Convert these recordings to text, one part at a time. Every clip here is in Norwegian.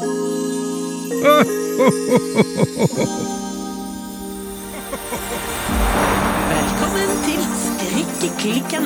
Velkommen til Strikkeklikken.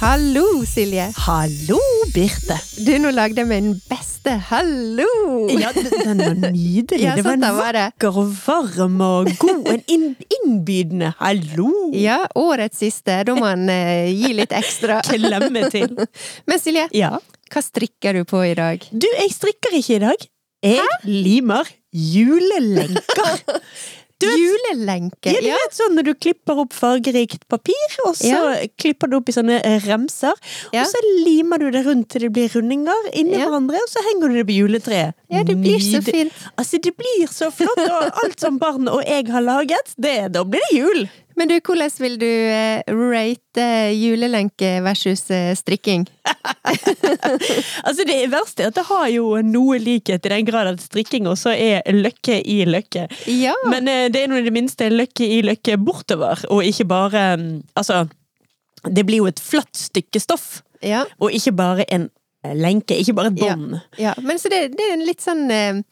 Hallo, Silje. Hallo, Birte. Du, nå lagde jeg en beste hallo! Ja, den var nydelig. Ja, det var en vakker og varm og god. En innbydende hallo. Ja, årets siste. Da må man eh, gi litt ekstra. Klemme til. Men Silje, Ja. hva strikker du på i dag? Du, jeg strikker ikke i dag. Jeg limer julelenker. Vet- Julelenke. Ja, du vet sånn når du klipper opp fargerikt papir, og så Ja. klipper du opp i sånne remser, Ja. og så limer du det rundt til det blir rundinger inni Ja. hverandre, og så henger du det på juletreet. Ja, det blir så fint. Altså, det blir så flott, og alt som barn og jeg har laget, det, da blir det jul. Men du, hvordan vil du eh, rate julelenke versus eh, strikking? Altså, det verste er at det har jo noe likhet i den grad at strikking også er løkke i løkke. Ja. Men eh, det er nå i det minste løkke i løkke bortover, og ikke bare mm, Altså, det blir jo et flatt stykke stoff, ja. og ikke bare en eh, lenke, ikke bare et Ja. bånd. ja. Men så det, det er en litt sånn eh,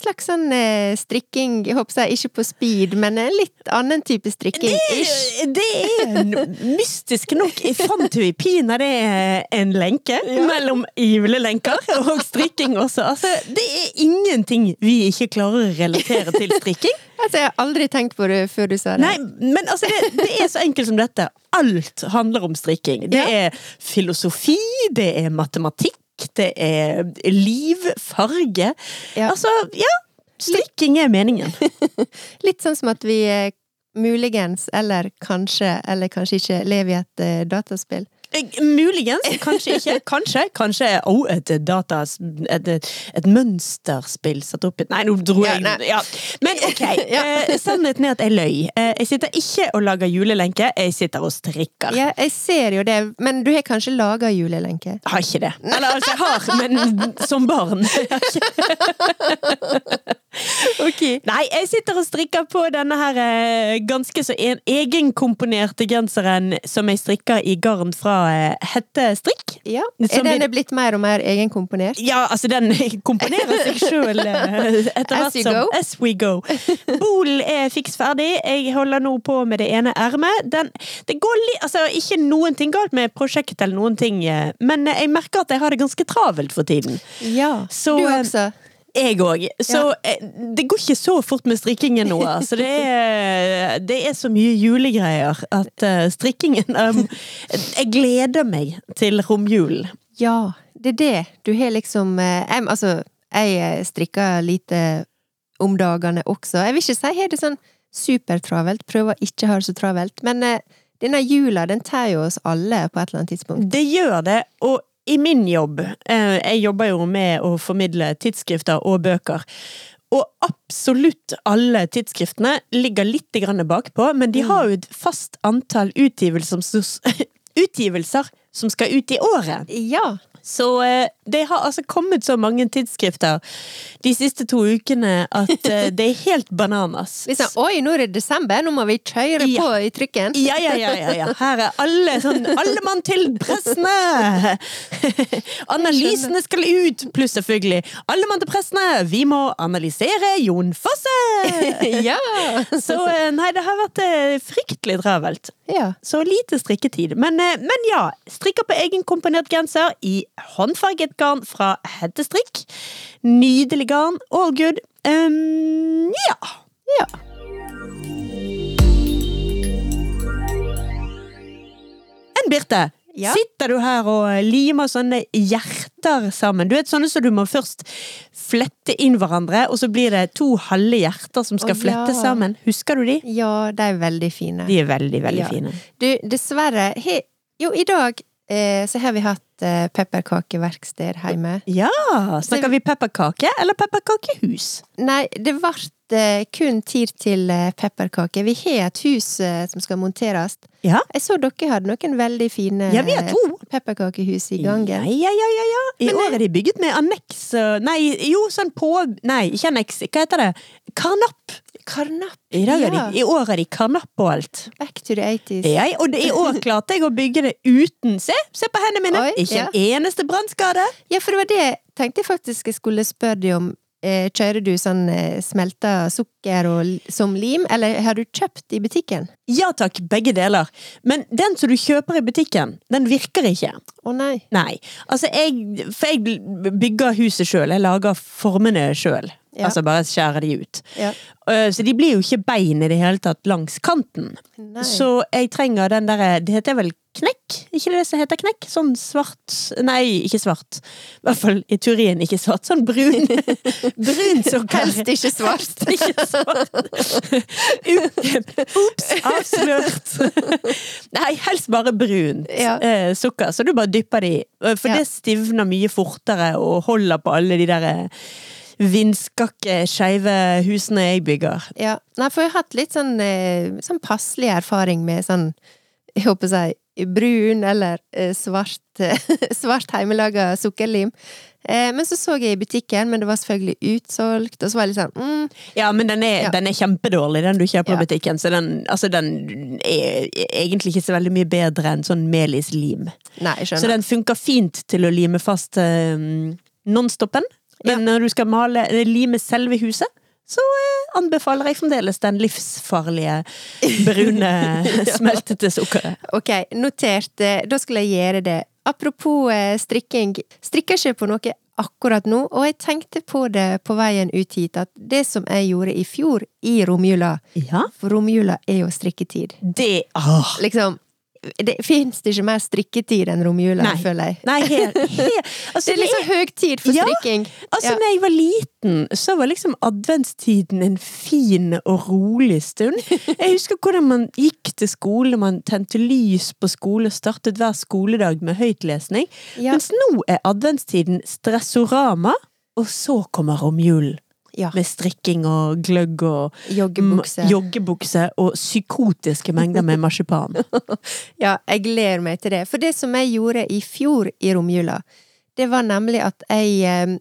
slags sånn eh, strikking, jeg håper jeg, ikke på speed, men en litt annen type strikking. Det, det er mystisk nok. Jeg fant jo i pinadø en lenke mellom julelenker og strikking også. Altså, det er ingenting vi ikke klarer å relatere til strikking. Altså, jeg har aldri tenkt på det før du sa det. Nei, men altså, det, det er så enkelt som dette. Alt handler om strikking. Det Ja. er filosofi, det er matematikk, det er liv, farge. Ja. Altså, ja. Strikking er meningen. Litt sånn som at vi eh, muligens, eller kanskje, eller kanskje ikke, lever i et eh, dataspill. Eh, Muligens, kanskje ikke. Kanskje. Kanskje oh, et data... Et, et mønsterspill satt opp i Nei, nå dro jeg ja, ja. Men ok, Ja. eh, sannheten er at jeg løy. Eh, jeg sitter ikke og lager julelenke, jeg sitter og strikker. Ja, jeg ser jo det, men du har kanskje laga julelenke? Jeg har ikke det. Eller altså, jeg har, men som barn. Ok. Nei, jeg sitter og strikker på denne her eh, ganske så en, egenkomponerte genseren som jeg strikker i garn fra eh, Hette Strikk. Ja. Er den i- blitt mer og mer egenkomponert? Ja, altså den komponerer seg sjøl etter hvert som go. As we go. Bolen er fiks ferdig. Jeg holder nå på med det ene ermet. Det går litt altså, ikke noen ting galt med prosjektet eller noen ting, eh, men eh, jeg merker at jeg har det ganske travelt for tiden. Ja. Så, du eh, også? Jeg òg. Så ja. det går ikke så fort med strikkingen nå. Altså, det, er, det er så mye julegreier at eh, strikkingen um, Jeg gleder meg til romjulen. Ja, det er det. Du har liksom eh, jeg, Altså, jeg eh, strikker lite om dagene også. Jeg vil ikke si jeg har det sånn supertravelt, prøver å ikke ha det så travelt, men eh, denne jula, den tar jo oss alle på et eller annet tidspunkt. Det gjør det, og i min jobb eh, Jeg jobber jo med å formidle tidsskrifter og bøker. Og absolutt alle tidsskriftene ligger litt bakpå, men de har jo et fast antall utgivelser som, skal ut i året. Ja. Så eh, det har altså kommet så mange tidsskrifter de siste to ukene at eh, det er helt bananas. Vi sa Oi, nå er det desember, nå må vi kjøre Ja. på i trykken! Ja, ja, ja, ja, ja. Her er alle sånn Alle mann til pressene! Analysene skal ut, pluss selvfølgelig Alle mann til pressene! Vi må analysere Jon Fosse! ja! Så eh, nei, det har vært fryktelig travelt. ja. Så lite strikketid. Men, men ja, strikker på egenkomponert genser i håndfarget garn fra Heddestrikk. Nydelig garn. All good. Um, ja. Ja. Enn Birte, Ja. sitter du her og limer sånne hjerter sammen? Du vet sånne som du må først flette inn hverandre, og så blir det to halve hjerter som skal flette ja. sammen. Husker du de? Ja, de er veldig fine. De er veldig, veldig fine. Du, dessverre he, Jo, i dag så har vi hatt eh, pepperkakeverksted hjemme. Ja! Snakker vi pepperkake eller pepperkakehus? Nei, det ble eh, kun tid til eh, pepperkaker. Vi har et hus eh, som skal monteres. Ja. Jeg så dere hadde noen veldig fine Ja, eh, pepperkakehus i gangen. Ja, ja, ja, ja, ja. I Men, år er de bygget med anneks Nei, jo, sånn på Nei, ikke anneks. Hva heter det? Karnapp! Karnapp. I, dag er ja. de, I år er de karnapp og alt. Back to the 80s. Ja, og i år klarte jeg å bygge det uten Se, se på hendene mine! Oi, Ikke ja. en eneste brannskade! Ja, for det var det tenkte jeg faktisk jeg skulle spørre deg om. Eh, kjører du sånn eh, smelta sukker og, som lim, eller har du kjøpt i butikken? Ja takk, begge deler. Men den som du kjøper i butikken, den virker ikke. Å nei. Nei. Altså, jeg For jeg bygger huset sjøl. Jeg lager formene sjøl. Ja. Altså bare skjære de ut. Ja. Øh, Så de blir jo ikke bein i det hele tatt langs kanten. Nei. Så jeg trenger den derre Det heter vel knekk? Ikke det som heter knekk? Sånn svart Nei, ikke svart. I hvert fall i teorien ikke svart. Sånn brun. brun sukker. Helst ikke svart. ikke svart. Ops, avslørt. Nei, helst bare brunt Ja. eh, sukker. Så du bare dypper det i. Eh, For det stivner mye fortere og holder på alle de der eh, vindskakke, skeive husene jeg bygger. Ja. Nei, for jeg har hatt litt sånn, eh, sånn passelig erfaring med sånn, jeg håper å si, brun eller eh, svart, svart hjemmelaga sukkerlim. Eh, men så så jeg i butikken, men det var selvfølgelig utsolgt, og så var jeg litt sånn mm, Ja, men den er, Ja. den er kjempedårlig, den du kjøper Ja. butikken. Så den, altså den er egentlig ikke så veldig mye bedre enn sånn melislim. Nei, Så den funker fint til å lime fast um, nonstoppen. Men når du skal male, lime selve huset, så eh, anbefaler jeg fremdeles den livsfarlige brune smeltete sukkeret. Ok, notert. Eh, Da skal jeg gjøre det. Apropos eh, strikking. Strikker ikke på noe akkurat nå, og jeg tenkte på det på veien ut hit, at det som jeg gjorde i fjor, i romjula Ja. For romjula er jo strikketid. Det åh. Liksom det Fins ikke mer strikketid enn romjula, Nei. føler jeg. Nei, helt, helt altså, Det er liksom høgtid for Ja, strikking. Altså, Ja. når jeg var liten, så var liksom adventstiden en fin og rolig stund. Jeg husker hvordan man gikk til skole, man tente lys på skole, startet hver skoledag med høytlesning. Ja. Mens nå er adventstiden stressorama, og så kommer romjulen. Ja. Med strikking og gløgg og Joggebukse. joggebukse og psykotiske mengder med marsipan. Ja, jeg gleder meg til det. For det som jeg gjorde i fjor i romjula, det var nemlig at jeg eh,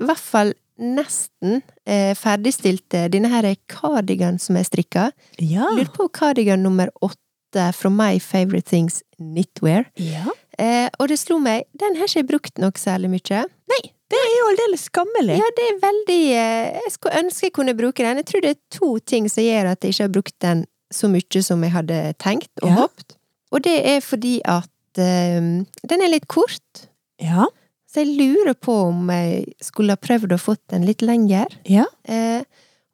i hvert fall nesten eh, ferdigstilte denne her cardigan som jeg strikka. Ja. Lurer på cardigan nummer åtte fra My Favorite Things Knitwear. ja. Eh, og det slo meg, den har ikke jeg brukt noe særlig mye. Nei, det er jo aldeles skammelig. Ja, det er veldig eh, Jeg skulle ønske jeg kunne bruke den. Jeg tror det er to ting som gjør at jeg ikke har brukt den så mye som jeg hadde tenkt og Ja. håpt. Og det er fordi at um, den er litt kort. Ja. Så jeg lurer på om jeg skulle ha prøvd å fått den litt lenger. ja. Eh,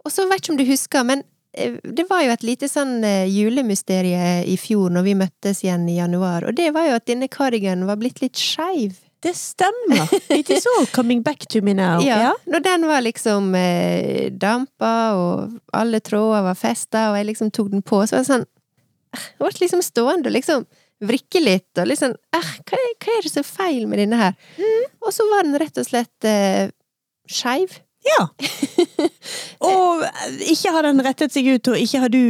og så vet ikke om du husker, men eh, det var jo et lite sånn julemysterie i fjor når vi møttes igjen i januar, og det var jo at denne cardiganen var blitt litt skeiv. Det stemmer. It is all coming back to me now. Ja, når den var liksom eh, dampa, og alle tråder var festa, og jeg liksom tok den på, så var det sånn eh, Jeg ble liksom stående og liksom vrikke litt, og liksom eh, hva, er, hva er det som er feil med denne her? Og så var den rett og slett eh, skeiv. Ja. Og ikke har den rettet seg ut, og ikke har du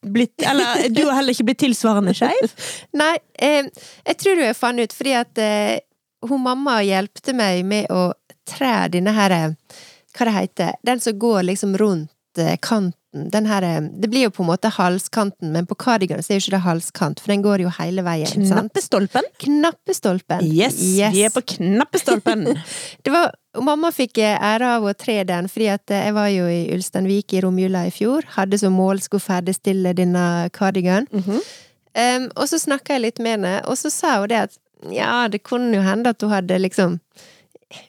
blitt Eller du har heller ikke blitt tilsvarende skeiv. Nei, eh, jeg tror du jeg fant ut, fordi at eh, hun mamma hjelpte meg med å tre denne her eh, Hva det heter Den som går liksom rundt eh, kanten. Den her eh, Det blir jo på en måte halskanten, men på cardiganen er jo ikke det halskant, for den går jo hele veien. sant? Knappestolpen. Knappestolpen. Yes, vi er på knappestolpen. Det var, mamma fikk æra ære av å tre den, fordi at eh, jeg var jo i Ulsteinvik i romjula i fjor. Hadde som mål skulle ferdigstille denne cardigan. -hmm. Um, og så snakka jeg litt med henne, og så sa hun det at ja, det kunne jo hende at hun hadde liksom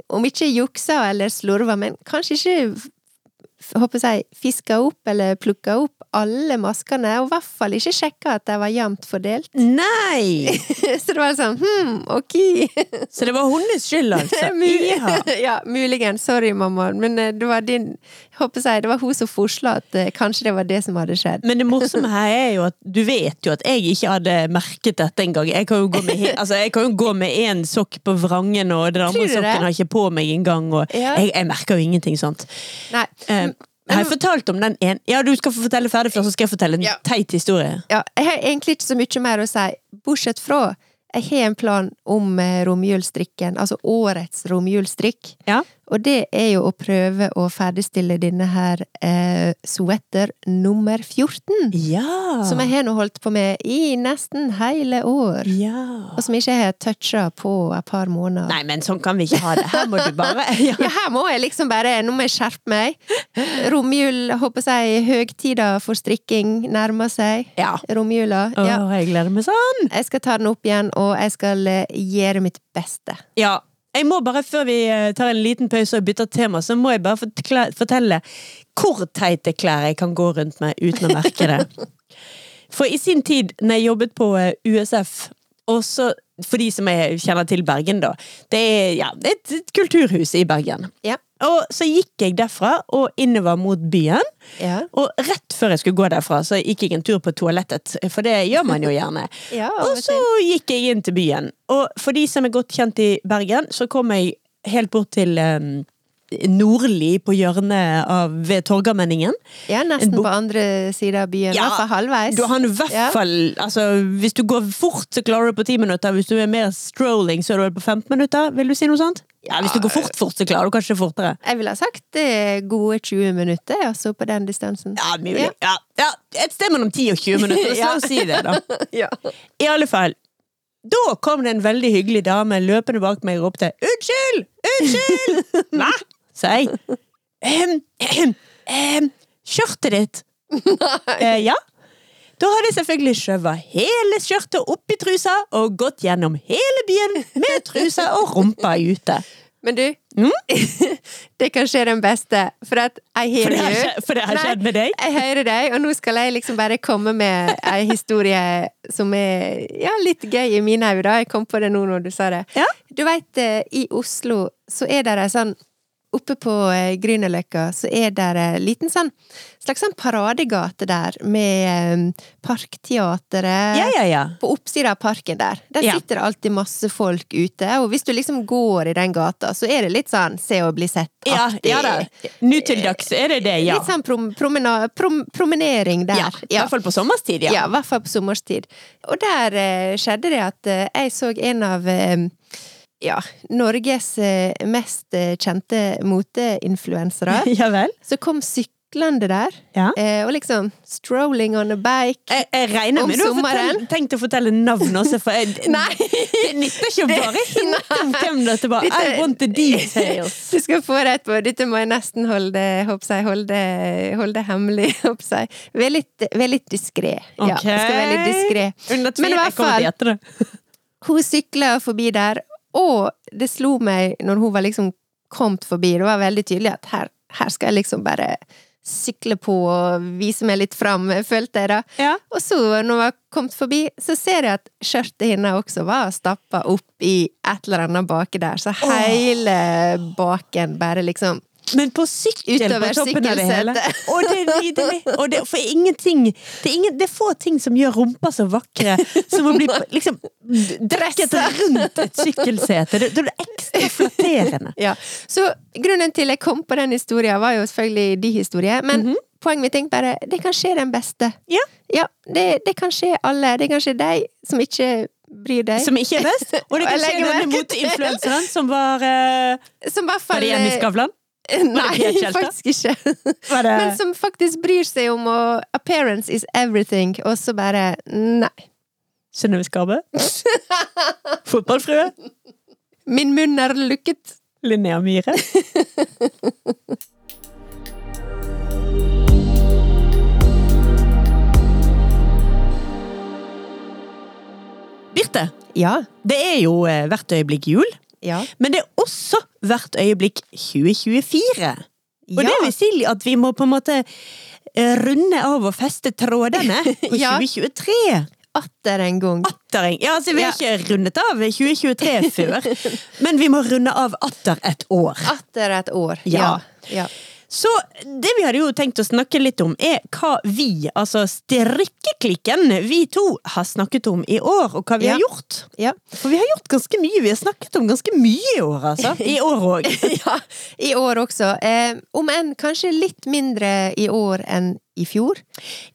Om ikke juksa eller slurva, men kanskje ikke håper jeg, fiska opp eller plukka opp alle maskene, og i hvert fall ikke sjekka at de var jevnt fordelt. Nei! så det var sånn hm, ok. Så det var hennes skyld, altså. Ja. ja, muligens. Sorry, mamma, men eh, det var din håper jeg, det var hun som forsla at eh, kanskje det var det som hadde skjedd. Men det morsomme her er jo at du vet jo at jeg ikke hadde merket dette engang. Jeg kan jo gå med, altså, jeg kan jo gå med én sokk på vrangen, og den andre det? sokken har ikke på meg engang. Og Ja. jeg, jeg merker jo ingenting sånt. Nei. Eh, jeg har fortalt om den en... Ja, du skal få fortelle ferdig først, så skal jeg fortelle en Ja. teit historie. Ja, jeg har egentlig ikke så mye mer å si, bortsett fra jeg har en plan om eh, altså årets romjulsstrikk. Ja. Og det er jo å prøve å ferdigstille denne her eh, sweater nummer 14. Ja! Som jeg har nå holdt på med i nesten hele år. Ja. Og som ikke jeg har toucha på et par måneder. Nei, men sånn kan vi ikke ha det. Her må du bare ja. Ja, her må jeg liksom bare Nå må jeg skjerpe meg. Romjul, håper jeg, høgtida for strikking nærmer seg. Ja. Romjula. Ja. jeg gleder meg sånn! Jeg skal ta den opp igjen, og jeg skal eh, gjøre mitt beste. Ja. Jeg må bare, før vi eh, tar en liten pause og bytter tema, så må jeg bare fortelle hvor teite klær jeg kan gå rundt med uten å merke det. For i sin tid, når jeg jobbet på eh, USF, og så for de som er, kjenner til Bergen, da. Det er, ja, et, et kulturhus i Bergen. Ja. Og så gikk jeg derfra og innover mot byen. Ja. Og rett før jeg skulle gå derfra, så gikk jeg en tur på toalettet, for det gjør man jo gjerne. Ja, og så gikk jeg inn til byen. Og for de som er godt kjent i Bergen, så kom jeg helt bort til um, Nordli på hjørnet av ved Torgallmenningen. Ja, nesten på andre sida av byen. I Ja, hvert fall halvveis. Du har i hvert Ja. fall altså, Hvis du går fort, så klarer du på 10 minutter. Hvis du er mer strolling, så er du på 15 minutter. Vil du si noe sånt? Ja, Hvis du går fort, fort, så klarer du kanskje fortere. Jeg ville ha sagt det er gode 20 minutter, altså, på den distansen. Ja, mulig. Ja. Ja, et sted mellom 10 og 20 minutter. La oss si det, da. Ja. I alle fall. Da kom det en veldig hyggelig dame løpende bak meg og ropte 'Unnskyld! Unnskyld!' Hva? Sa jeg. Ehm, ehm, ehm, skjørtet ditt? Eh, ja. Da hadde jeg selvfølgelig skjøvet hele skjørtet i trusa og gått gjennom hele byen med trusa og rumpa ute. Men du, Mm? det kan skje den beste, for at jeg For det har har, for det har Nei. skjedd med deg? Jeg hører deg, og nå skal jeg liksom bare komme med ei historie som er ja, litt gøy i mine øyne. Jeg kom på det nå når du sa det. Ja. Du veit, i Oslo så er det ei sånn Oppe på eh, Grünerløkka så er det en liten sånn slags sånn paradegate der med eh, Parkteatret. Ja, ja, ja. På oppsida av parken der. Der sitter det alltid masse folk ute, og hvis du liksom går i den gata, så er det litt sånn se og bli sett-aktig. ja da. Nå til dags er det det, ja. Litt sånn prom prom promenering der. Ja, I hvert fall på sommerstid, Ja, ja. i hvert fall på sommerstid. Og der eh, skjedde det at eh, jeg så en av eh, ja, Norges eh, mest eh, kjente moteinfluensere, Ja vel? som kom syklende der. Ja. Eh, og liksom strolling on a bike. Jeg, jeg regner Om med du har sommeren. tenkt å fortelle navnet også, for jeg, Nei! det nytter ikke å bare hinte om hvem dette var. I want the details. Du skal få rett på. Dette må jeg nesten holde, jeg, holde, holde hemmelig. Håper jeg. Vær litt, vær litt diskré. Ja, Ok. skal være litt diskré. Men i hvert fall- Hun sykler forbi der, og det slo meg når hun var liksom kommet forbi, det var veldig tydelig at her, her skal jeg liksom bare sykle på og vise meg litt fram, følte jeg da. Ja. Og så, når hun var kommet forbi, så ser jeg at skjørtet hennes også var stappa opp i et eller annet baki der, så hele baken bare liksom Men på sykkel på toppen av det hele. Og det er nydelig. Og det, for ingenting det er, ingen, det er få ting som gjør rumpa så vakre som å bli liksom drekket rundt et sykkelsete. Det, det er ekstra flatterende. Ja. Så grunnen til jeg kom på den historien, var jo selvfølgelig de historier, men poenget mitt er bare det kan skje den beste. Ja. Ja, det, det kan skje alle. Det kan skje deg som ikke bryr deg. Som ikke er best. Og det kan skje denne motinfluenseren som var uh, Som i hvert Var det Jenny Skavlan? Nei, faktisk ikke. Men som faktisk bryr seg om å Appearance is everything, og så bare Nei. Synnøve Skarbø? Fotballfrue? Min munn er lukket. Linnea Myhre? Birte, Ja. det er jo eh, hvert øyeblikk jul, Ja. men det er også hvert øyeblikk 2024. Og ja. det vil si at vi må på en måte eh, runde av og feste trådene på Ja. 2023. Atter en gang. Atter en Ja, altså vi har Ja. ikke rundet av 2023 før, men vi må runde av atter et år. Atter et år. Ja. ja. Så det vi hadde jo tenkt å snakke litt om, er hva vi, altså strikkeklikken, vi to, har snakket om i år, og hva vi Ja. har gjort. ja. For vi har gjort ganske mye. Vi har snakket om ganske mye i år, altså. I år òg. ja, i år også. Eh, om enn kanskje litt mindre i år enn i fjor.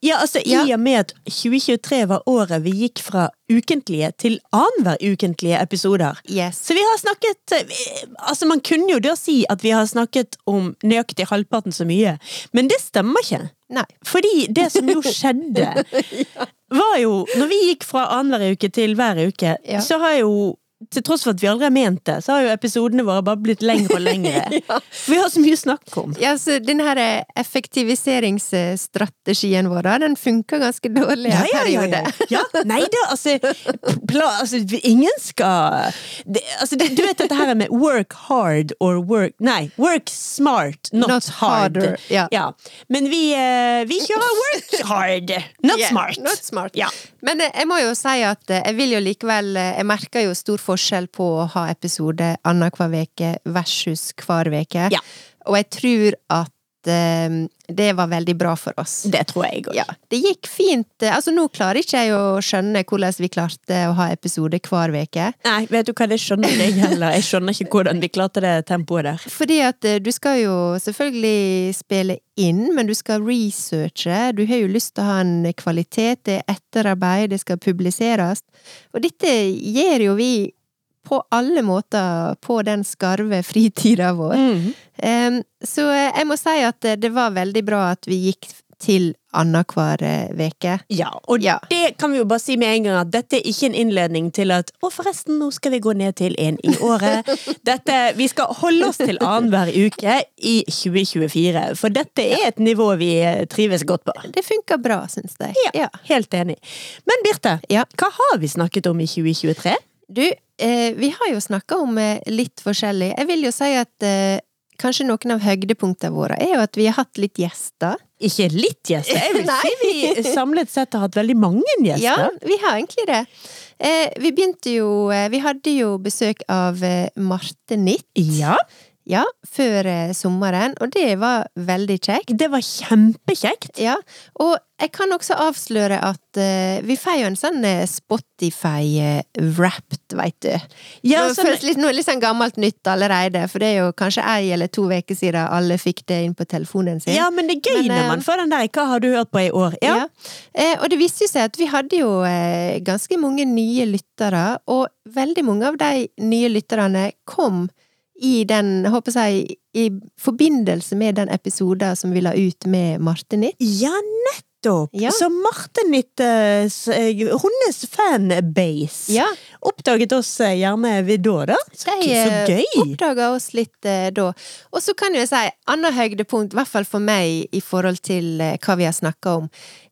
Ja, altså Ja. I og med at 2023 var året vi gikk fra ukentlige til annenhver ukentlige episoder. Yes. Så vi har snakket eh, Altså, man kunne jo da si at vi har snakket om nøyaktig halvparten så mye, men det stemmer ikke. Nei. Fordi det som jo skjedde, var jo Når vi gikk fra annenhver uke til hver uke, Ja. så har jo til tross for at vi aldri har ment det, så har jo episodene våre bare blitt lengre og lengre. ja. vi har så mye å snakke om. Ja, så den her eh, effektiviseringsstrategien vår, da, den funker ganske dårlig en periode. ja. Nei da, altså, altså Ingen skal det, altså, det, Du vet dette her med work hard or work Nei, work smart, not, Not hard. harder, ja. Men vi, eh, vi kjører work hard, not Yeah, smart. Not smart. Ja. Men eh, jeg må jo si at jeg vil jo likevel Jeg merker jo stor forskjell på å ha episode annenhver uke versus hver uke. Ja. Og jeg tror at eh, det var veldig bra for oss. Det tror jeg òg. Ja, det gikk fint. eh, Altså, nå klarer ikke jeg å skjønne hvordan vi klarte å ha episode hver uke. Nei, vet du hva, det skjønner jeg heller. Jeg skjønner ikke hvordan vi klarte det tempoet der. Fordi at eh, du skal jo selvfølgelig spille inn, men du skal researche. Du har jo lyst til å ha en kvalitet, det er etterarbeid, det skal publiseres. Og dette gjør jo vi på alle måter på den skarve fritida vår. Mm. Så jeg må si at det var veldig bra at vi gikk til annenhver uke. Ja, og Ja. det kan vi jo bare si med en gang at dette er ikke en innledning til at å forresten, nå skal vi gå ned til en i året. Dette, vi skal holde oss til annenhver uke i 2024, for dette er et nivå vi eh, trives godt på. Det funker bra, syns jeg. Ja, helt enig. Men Birte, Ja. hva har vi snakket om i 2023? Du, eh, vi har jo snakka om eh, litt forskjellig. Jeg vil jo si at eh, kanskje noen av høydepunktene våre er jo at vi har hatt litt gjester. Ikke litt gjester, jeg vil si vi samlet sett har hatt veldig mange gjester. Ja, vi har egentlig det. Eh, vi begynte jo eh, Vi hadde jo besøk av Marte Nitt. Ja, Ja, før eh, sommeren, og det var veldig kjekt. det var kjempekjekt. Ja, og jeg kan også avsløre at uh, vi får jo en sånn eh, Spotify-wrapped, veit du. Ja, det sånn- føles litt, noe litt sånn gammelt nytt allerede, for det er jo kanskje ei eller to uker siden alle fikk det inn på telefonen sin. Ja, men det er gøy Men, når man får den der 'hva har du hørt på i år'? Ja. Ja. Uh, og det viste seg at vi hadde jo uh, ganske mange nye lyttere, og veldig mange av de nye lytterne kom i den, håper jeg, i forbindelse med den episoden som vi la ut med Marte Nitt. Ja, nettopp! Ja. Så Marte Nitt, eh, eh, hennes fanbase, Ja, oppdaget oss eh, gjerne ved da, da. Så, de så gøy! gøy! oppdaga oss litt eh, da. Og så kan jeg si, annet høydepunkt, i hvert fall for meg, i forhold til eh, hva vi har snakka om.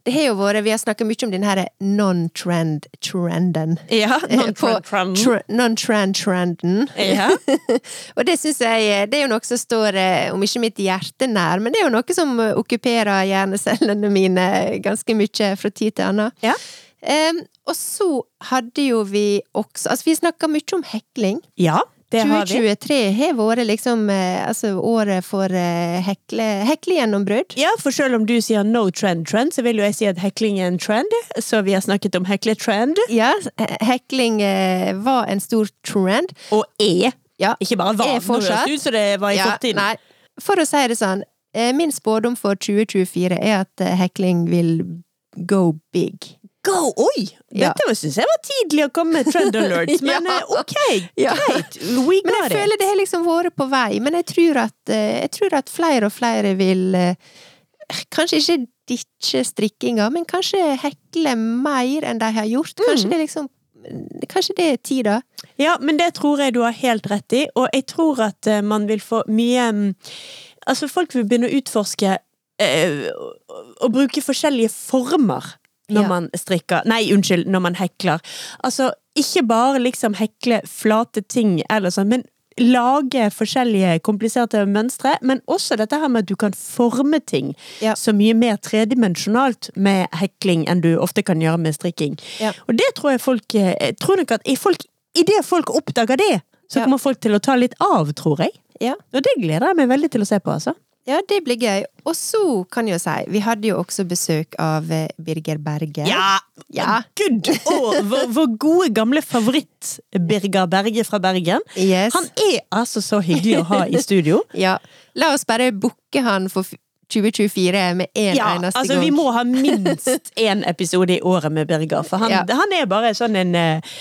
Det har jo vært, Vi har snakka mye om den her non-trend-trenden. Ja, Eh, non på tr- Non-trend-trenden. Ja. Og det syns jeg eh, Det er jo noe som står, eh, om ikke mitt hjerte nær, men det er jo noe som eh, okkuperer hjernecellene mine ganske mye fra tid til annen. Ja. Em, og så hadde jo vi også Altså, vi snakka mye om hekling. ja, det har vi. 2023 har vært liksom eh, altså året for eh, hekle, heklegjennombrudd. Ja, for selv om du sier no trend trend, så vil jo jeg si at hekling er en trend. Så vi har snakket om hekletrend, Ja, hekling eh, var en stor trend. og er. Ja, Ikke bare var. Høres det ut som det var i Ja, fortiden. Nei, for å si det sånn, min spådom for 2024 er at hekling vil go big. Go! Oi! Ja. Dette syns jeg var tidlig å komme med trend alerts, men Ja. eh, ok, Ja. greit. We Men got jeg føler det har liksom vært på vei. Men jeg tror at, eh, jeg tror at flere og flere vil eh, Kanskje ikke ditche strikkinga, men kanskje hekle mer enn de har gjort. Kanskje Mm. det liksom Kanskje det er tida. Ja, men det tror jeg du har helt rett i, og jeg tror at man vil få mye Altså, folk vil begynne å utforske og bruke forskjellige former når Ja. man strikker Nei, unnskyld, når man hekler. Altså, ikke bare liksom hekle flate ting eller sånn, men lage forskjellige kompliserte mønstre, men også dette her med at du kan forme ting Ja. så mye mer tredimensjonalt med hekling enn du ofte kan gjøre med strikking. Ja. Og det tror jeg folk eh, Jeg tror nok at i folk, idet folk oppdager det, så kommer folk til å ta litt av, tror jeg. Ja. Og det gleder jeg meg veldig til å se på, altså. Ja, det blir gøy. Og så kan jeg jo si, vi hadde jo også besøk av eh, Birger Berge. Ja! Ja. Gud! og vår, vår gode, gamle favoritt Birger Berge fra Bergen. Yes. Han er altså så hyggelig å ha i studio. Ja. La oss bare booke han for 2024 med en Ja, eneste altså gang. vi må ha minst én episode i året med Birger, for han, Ja. han er bare sånn en uh,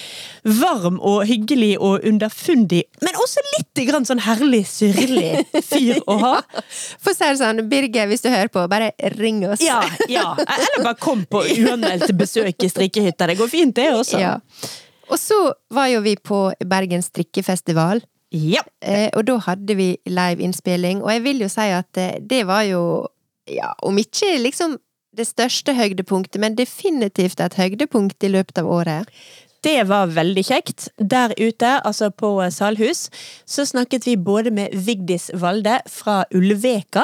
varm og hyggelig og underfundig, men også litt grann sånn herlig syrlig fyr å ha. For å si det sånn, Birger, hvis du hører på, bare ring oss. Ja, ja. Eller bare kom på uanmeldt besøk i strikkehytta. Det går fint, det også. Ja. Og så var jo vi på Bergen strikkefestival, Ja. eh, og da hadde vi liveinnspilling, og jeg vil jo si at eh, det var jo, ja, om ikke liksom det største høydepunktet, men definitivt et høydepunkt i løpet av året. Det var veldig kjekt. Der ute, altså på Salhus, så snakket vi både med Vigdis Valde fra Ulveka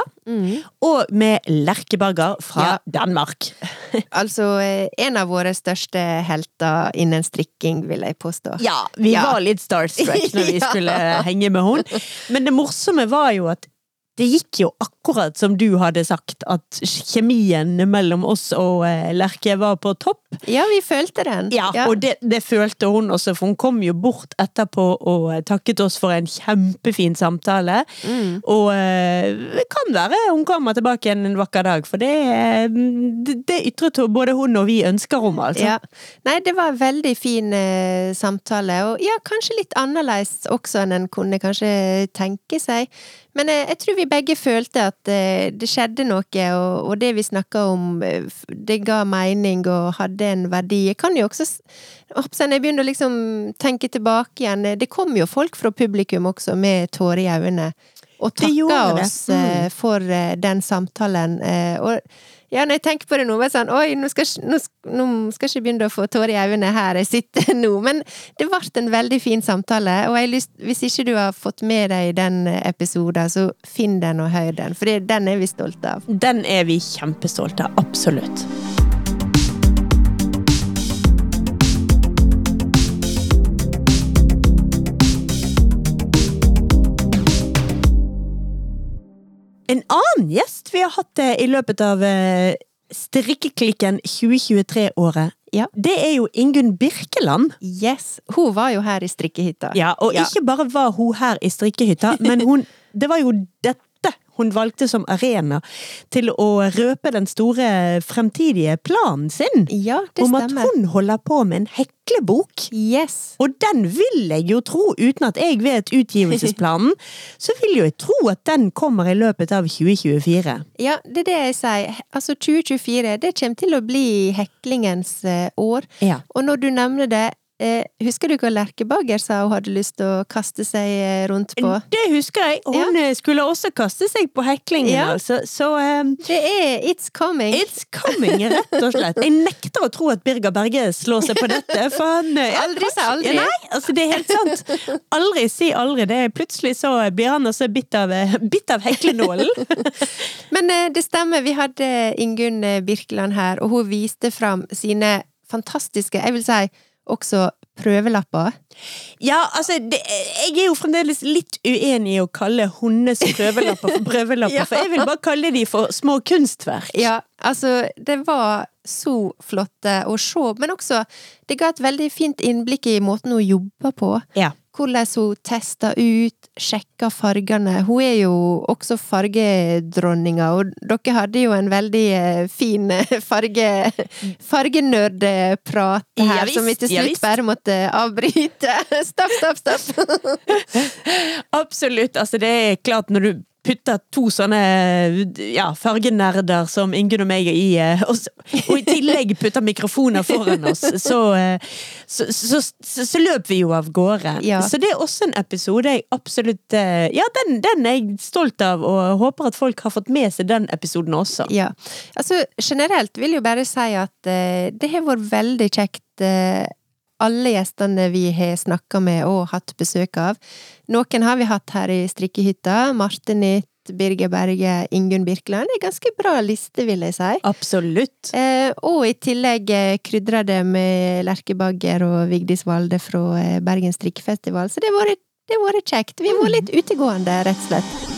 og med Lerke Bagger fra Ja. Danmark. Altså eh, en av våre største helter innen strikking, vil jeg påstå. Ja, vi Ja. var litt starstruck når vi Ja. skulle henge med henne. Men det morsomme var jo at det gikk jo akkurat som du hadde sagt, at kjemien mellom oss og eh, Lerke var på topp. Ja, vi følte den. Ja, og det, det følte hun også, for hun kom jo bort etterpå og eh, takket oss for en kjempefin samtale. Mm. Og eh, det kan være hun kommer tilbake igjen en vakker dag, for det, det, det ytret både hun og vi ønsker om, altså. Ja. Nei, det var en veldig fin eh, samtale, og ja, kanskje litt annerledes også enn en kunne kanskje tenke seg. Men eh, jeg tror vi begge følte at eh, det skjedde noe, og, det vi snakka om, eh, det ga mening og hadde en verdi. Jeg kan jo også jeg begynner å liksom tenke tilbake igjen, eh, det kom jo folk fra publikum også med tårer i øynene. Og takka oss mm. for den samtalen. Og ja, når jeg tenker på det nå, var det sånn Oi, nå skal, nå, nå skal jeg ikke begynne å få tårer i øynene her jeg sitter nå. Men det ble en veldig fin samtale, og lyst, hvis ikke du har fått med deg den episoden, så finn den og hør den, for den er vi stolte av. Den er vi kjempestolte av, absolutt. En annen gjest vi har hatt eh, i løpet av eh, Strikkeklikken 2023-året, Ja. det er jo Ingunn Birkeland. Yes! Hun var jo her i strikkehytta. Ja, og Ja. ikke bare var hun her i strikkehytta, men hun, det var jo dette hun valgte som arena til å røpe den store fremtidige planen sin. Ja, det Om at hun holder på med en heklebok. Yes! Og den vil jeg jo tro, uten at jeg vet utgivelsesplanen, så vil jo jeg tro at den kommer i løpet av 2024. Ja, det er det jeg sier. Altså 2024, det kommer til å bli heklingens eh, år. Ja. Og når du nevner det, husker du hva Lerke Bagger sa hun hadde lyst til å kaste seg eh, rundt på? Det husker jeg. Hun ja. skulle også kaste seg på heklingen, Ja. altså. Så um, Det er It's Coming. It's coming, rett og slett. Jeg nekter å tro at Birger Berge slår seg på dette, for han eh, Aldri si aldri. Nei, altså det er helt sant. Aldri si aldri. Det er plutselig så blir han også bitt av, eh, bitt av heklenålen. Men eh, det stemmer, vi hadde Ingunn eh, Birkeland her, og hun viste fram sine fantastiske, jeg vil si, også prøvelapper. Ja, altså, det, jeg er jo fremdeles litt uenig i å kalle hundes prøvelapper for prøvelapper, Ja. for jeg vil bare kalle de for små kunstverk. Ja, altså, det var så flotte å se, men også, det ga et veldig fint innblikk i måten hun jobber på. Ja. Hvordan hun tester ut, sjekka fargene. Hun er jo også fargedronninga, og dere hadde jo en veldig eh, fin eh, farge, fargenerdprat her, Ja visst, som vi til slutt ja, bare måtte avbryte. Stopp, stopp, stopp! Absolutt. Altså, det er klart, når du putter to sånne ja, fargenerder som Ingunn og meg i, eh, og, og i tillegg putter mikrofoner foran oss, så, eh, så, så, så, løper vi jo av gårde. Ja. Så det er også en episode jeg absolutt eh, Ja, den, den er jeg stolt av, og håper at folk har fått med seg den episoden også. Ja. Altså, generelt vil jeg jo bare si at uh, det har vært veldig kjekt, Uh, alle gjestene vi har snakka med og hatt besøk av. Noen har vi hatt her i strikkehytta. Marte Nytt, Birger Berge, Ingunn Birkeland. En ganske bra liste, vil jeg si. Absolutt. Eh, og i tillegg eh, krydra det med Lerke Bagger og Vigdis Valde fra eh, Bergen strikkefestival. Så det har vært, det har vært kjekt. Vi har vært litt utegående, rett og slett.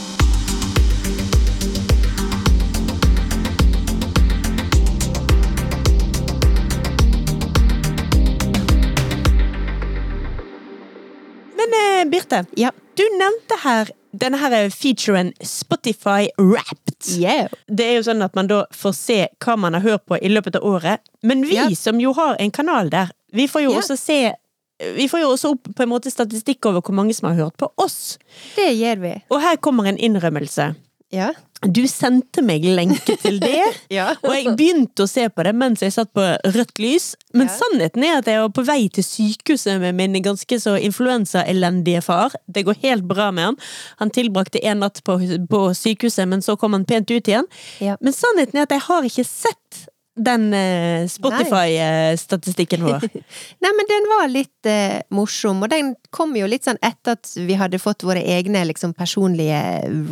Men eh, Birte, Ja. du nevnte her denne her featuren Spotify Wrapped. Yeah. Det er jo sånn at man da får se hva man har hørt på i løpet av året. Men vi Ja. som jo har en kanal der, vi får jo Ja. også se Vi får jo også opp på en måte statistikk over hvor mange som har hørt på oss. Det gjør vi. Og her kommer en innrømmelse. Ja. Du sendte meg lenke til det. Ja. Og jeg begynte å se på det mens jeg satt på rødt lys, men Ja. sannheten er at jeg var på vei til sykehuset med min ganske så influensaelendige far. Det går helt bra med han. Han tilbrakte en natt på, på sykehuset, men så kom han pent ut igjen. Ja. Men sannheten er at jeg har ikke sett den eh, Spotify-statistikken vår. Nei, men den var litt eh, morsom, og den kom jo litt sånn etter at vi hadde fått våre egne liksom personlige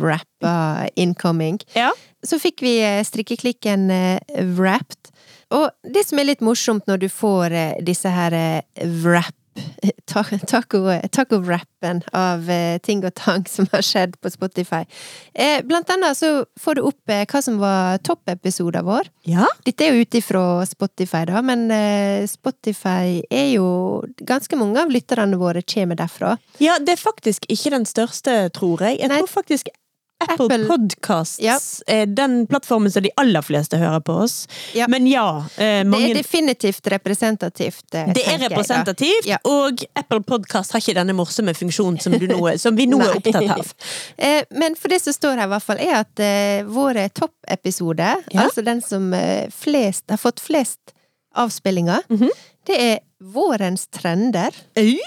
rapper incoming. Ja. Så fikk vi eh, strikkeklikken eh, wrapped. Og det som er litt morsomt når du får eh, disse her wrap ta- Taco- av eh, ting og tang som har skjedd på Spotify. Eh, Blant annet så får du opp eh, hva som var toppepisoden vår. ja. Dette er jo ut ifra Spotify, da, men Spotify er jo Ganske mange av lytterne våre kommer derfra. Ja, det er faktisk ikke den største, tror jeg. Jeg Nei. tror faktisk Apple, Apple- Podcasts Ja. er den plattformen som de aller fleste hører på oss. Ja. Men ja, eh, Det er definitivt representativt. eh, Det er representativt, Ja. og Apple Podcast har ikke denne morsomme funksjonen som, du nå, som vi nå er opptatt av. Eh, Men for det som står her, i hvert fall, er at eh, våre toppepisode, Ja. altså den som flest, har fått flest avspillinger, Mhm. det er Vårens trender. Uh,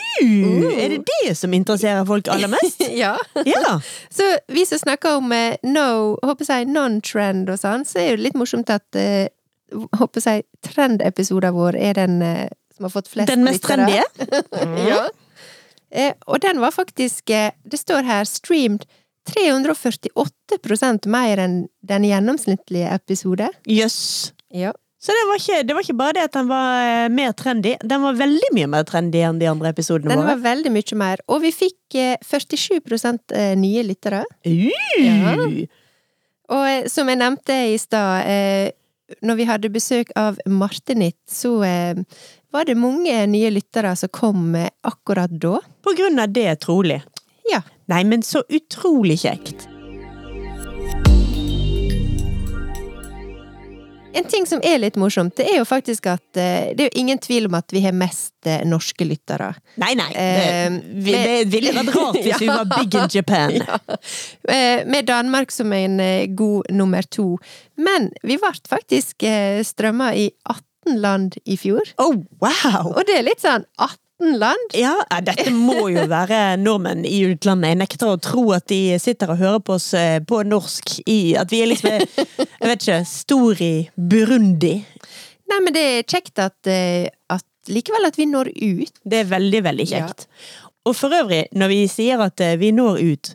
det som interesserer folk aller mest? ja. Ja. Så vi som snakker om eh, no, håper jeg, non-trend og sånn, så er det litt morsomt at eh, håper jeg, trendepisoden vår er den eh, som har fått flest Den mest trendy? ja. Og den var faktisk Det står her streamed 348% mer enn den gjennomsnittlige episode. Jøss. Ja. Så det var, ikke, det var ikke bare det at den var eh, mer trendy, den var veldig mye mer trendy enn de andre episodene Den våre. var veldig mye mer. Og vi fikk eh, 47 eh, nye lyttere. Uh. Og eh, som jeg nevnte i stad, eh, når vi hadde besøk av Martinit, så eh, var det mange nye lyttere som kom eh, akkurat da. På grunn av det, trolig. Ja. Nei, men så utrolig kjekt. En ting som er litt morsomt, det er jo faktisk at eh, det er jo ingen tvil om at vi har mest eh, norske lyttere. Nei, nei. Eh, Det, det ville vært rart hvis vi var big in Japan. Ja. Med Danmark som en god nummer to. Men vi ble faktisk strømma i 18 land i fjor. Oh, wow! Og det er litt sånn 18 land? Ja, ja, dette må jo være nordmenn i utlandet. Jeg nekter å tro at de sitter og hører på oss eh, på norsk i At vi er liksom Jeg vet ikke Stor i Burundi. Nei, men det er kjekt at, eh, at likevel at vi når ut. Det er veldig, veldig kjekt. Og for øvrig, når vi sier at vi når ut,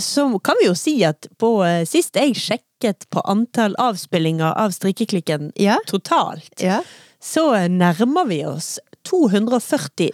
så kan vi jo si at på sist jeg sjekket på antall avspillinger av Strikkeklikken Ja. totalt, Ja. så nærmer vi oss 240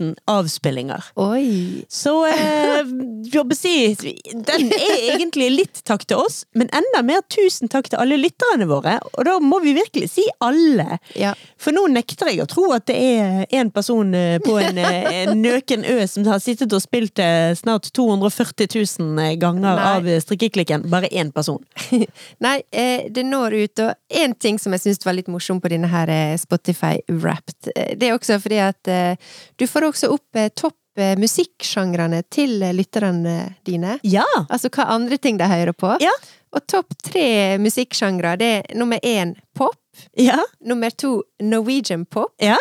000 avspillinger. Oi. Så eh, den er egentlig litt takk til oss, men enda mer tusen takk til alle lytterne våre. Og da må vi virkelig si alle. Ja. For nå nekter jeg å tro at det er en person eh, på en, eh, en nøken ø som har sittet og spilt eh, snart 240 000 ganger Nei. av strikkeklikken. Bare én person. Nei, det når ut, og én ting som jeg syns var litt morsom på denne her Spotify Wrapped, det er også fordi at eh, du får også opp eh, topp eh, musikksjangrene til lytterne dine. Ja! Altså hva andre ting de hører på. Ja. Og topp tre musikksjangre, det er nummer én pop, Ja! nummer to Norwegian pop, ja.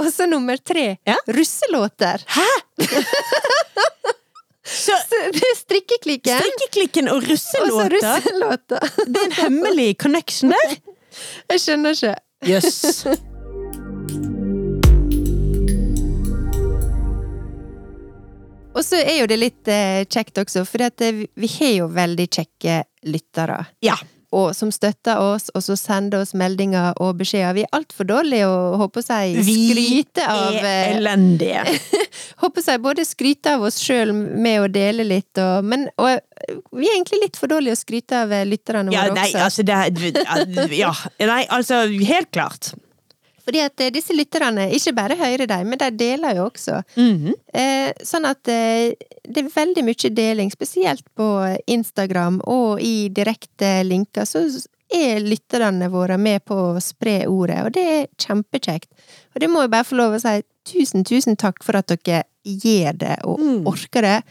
og så nummer tre russelåter. Så Så det er strikkeklikken, strikkeklikken og russelåter, russelåter. det er en hemmelig connection der. Jeg skjønner ikke. Jøss. Og så er jo det litt eh, kjekt også, for eh, vi har jo veldig kjekke lyttere. Ja. Og som støtter oss, og så sender oss meldinger og beskjeder. Vi er altfor dårlige å håper jeg, skryte av Vi er eh, elendige. Håper jeg både skryte av oss sjøl med å dele litt, og, men og, vi er egentlig litt for dårlige å skryte av eh, lytterne Ja, våre nei, også. altså det er- Ja, nei, altså helt klart. Fordi at eh, disse lytterne ikke bare hører dem, men de deler jo også. Mhm. Eh, sånn at eh, det er veldig mye deling, spesielt på Instagram og i direkte linker, så er lytterne våre med på å spre ordet, og det er kjempekjekt. Og det må jeg bare få lov å si tusen, tusen takk for at dere gjør det og Mm. orker det.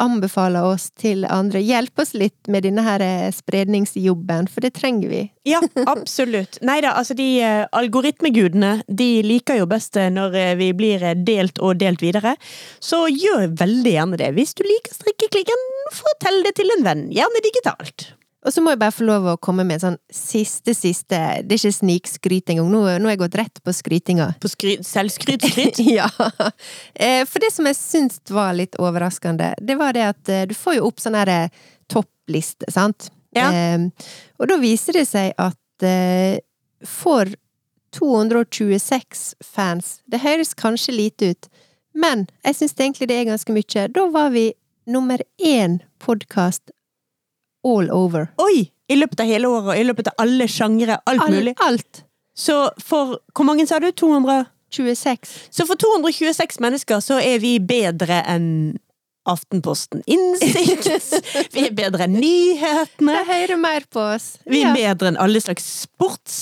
Anbefaler oss til andre. Hjelp oss litt med denne her eh, spredningsjobben, for det trenger vi. Ja, absolutt. Nei da, altså de eh, algoritmegudene, de liker jo best eh, når vi blir delt og delt videre. Så gjør veldig gjerne det. Hvis du liker strikkeklikken, fortell det til en venn. Gjerne digitalt. Og så må jeg bare få lov å komme med en sånn siste, siste Det er ikke snikskryt engang. Nå, nå har jeg gått rett på skrytinga. På skry selvskryt, skryt. ja. Eh, For det som jeg syns var litt overraskende, det var det at eh, du får jo opp sånn her eh, toppliste, sant? Ja. Eh, Og da viser det seg at eh, for 226 fans Det høres kanskje lite ut, men jeg syns egentlig det er ganske mye. Da var vi nummer én podkast all over. Oi! I løpet av hele året, og i løpet av alle sjangre, alt All, mulig. alt. Så for Hvor mange sa du? 200? 26. Så for 226 mennesker så er vi bedre enn Aftenposten Innsikt. Vi er bedre enn nyhetene. De hører mer på oss. Vi er Ja. bedre enn alle slags sports...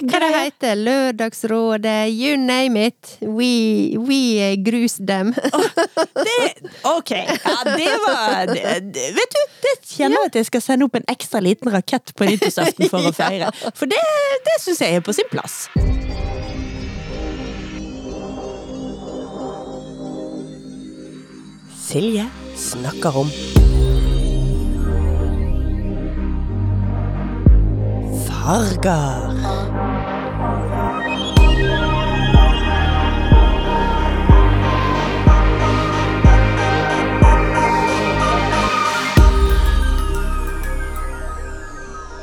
Hva det heter Lørdagsrådet, you name it. We, we grus dem. Det, ok, ja, det var det, det, Vet du, det kjenner jeg at jeg skal sende opp en ekstra liten rakett på nyttårsaften for å feire. For det, det syns jeg er på sin plass. Silje snakker om farger.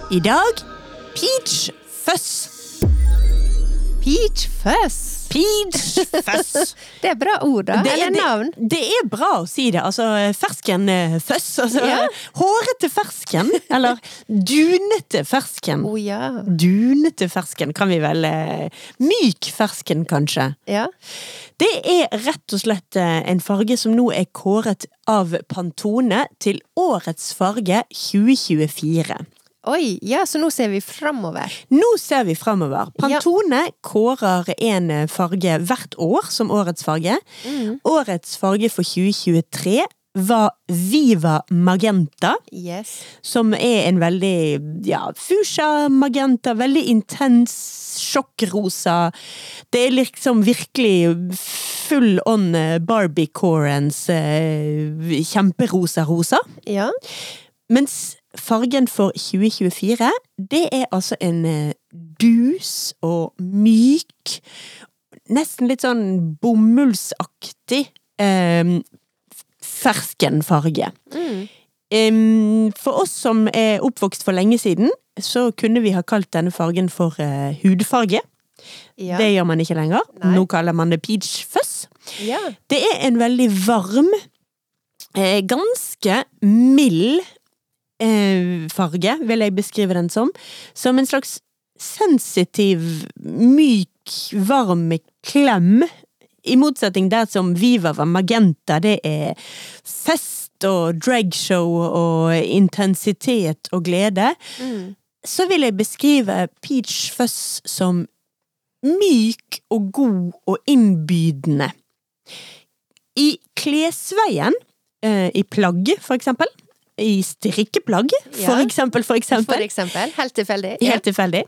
I dag peach fuzz. Peach fuzz. Peach fuzz. Det er bra ord, da. Det, Eller navn. det er bra å si det. Altså ferskenføss. Altså Ja. hårete fersken. Eller dunete fersken. Oh, ja. Dunete fersken kan vi vel eh, Myk fersken, kanskje. Ja. Det er rett og slett eh, en farge som nå er kåret av Pantone til årets farge 2024. Oi, ja, så nå ser vi framover. Nå ser vi framover. Pantone kårer en eh, farge hvert år som årets farge. Årets farge for 2023 var Viva Magenta, Yes. som er en veldig ja, fuchsia magenta, veldig intens sjokkrosa. Det er liksom virkelig full on eh, Barbie-corens eh, kjemperosa-rosa. Ja. Mens fargen for 2024, det er altså en eh, dus og myk, nesten litt sånn bomullsaktig eh, ferskenfarge. Mm. Em, for oss som er oppvokst for lenge siden, så kunne vi ha kalt denne fargen for eh, hudfarge. Ja. Det gjør man ikke lenger. Nei. Nå kaller man det peach fuzz. ja. Det er en veldig varm, eh, ganske mild eh, farge, vil jeg beskrive den som. Som en slags sensitiv, myk, varm klem. I motsetning der som Viva var magenta, det er fest og dragshow og intensitet og glede. Mm. Så vil jeg beskrive Peach Fuzz som myk og god og innbydende. I klesveien, eh, i plagg for eksempel, i strikkeplagg for Ja. eksempel, for eksempel, For eksempel. Helt tilfeldig. Ja. helt tilfeldig,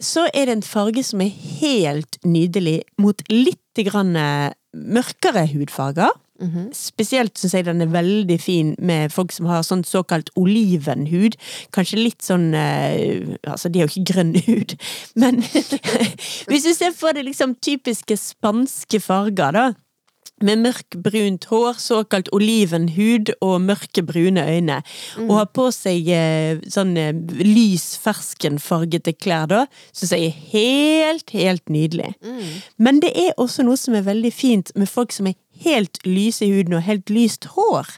så er det en farge som er helt nydelig mot litt grann eh, mørkere hudfarger. Mhm. Spesielt syns jeg den er veldig fin med folk som har sånn såkalt olivenhud. Kanskje litt sånn eh, Altså, de har jo ikke grønn hud, men hvis du ser for deg liksom typiske spanske farger, da. Med mørkbrunt hår, såkalt olivenhud og mørke brune øyne. Og har på seg eh, sånn eh, lys ferskenfargete klær, da. Syns jeg er helt, helt nydelig. Mm. Men det er også noe som er veldig fint med folk som er helt lyse i huden og helt lyst hår.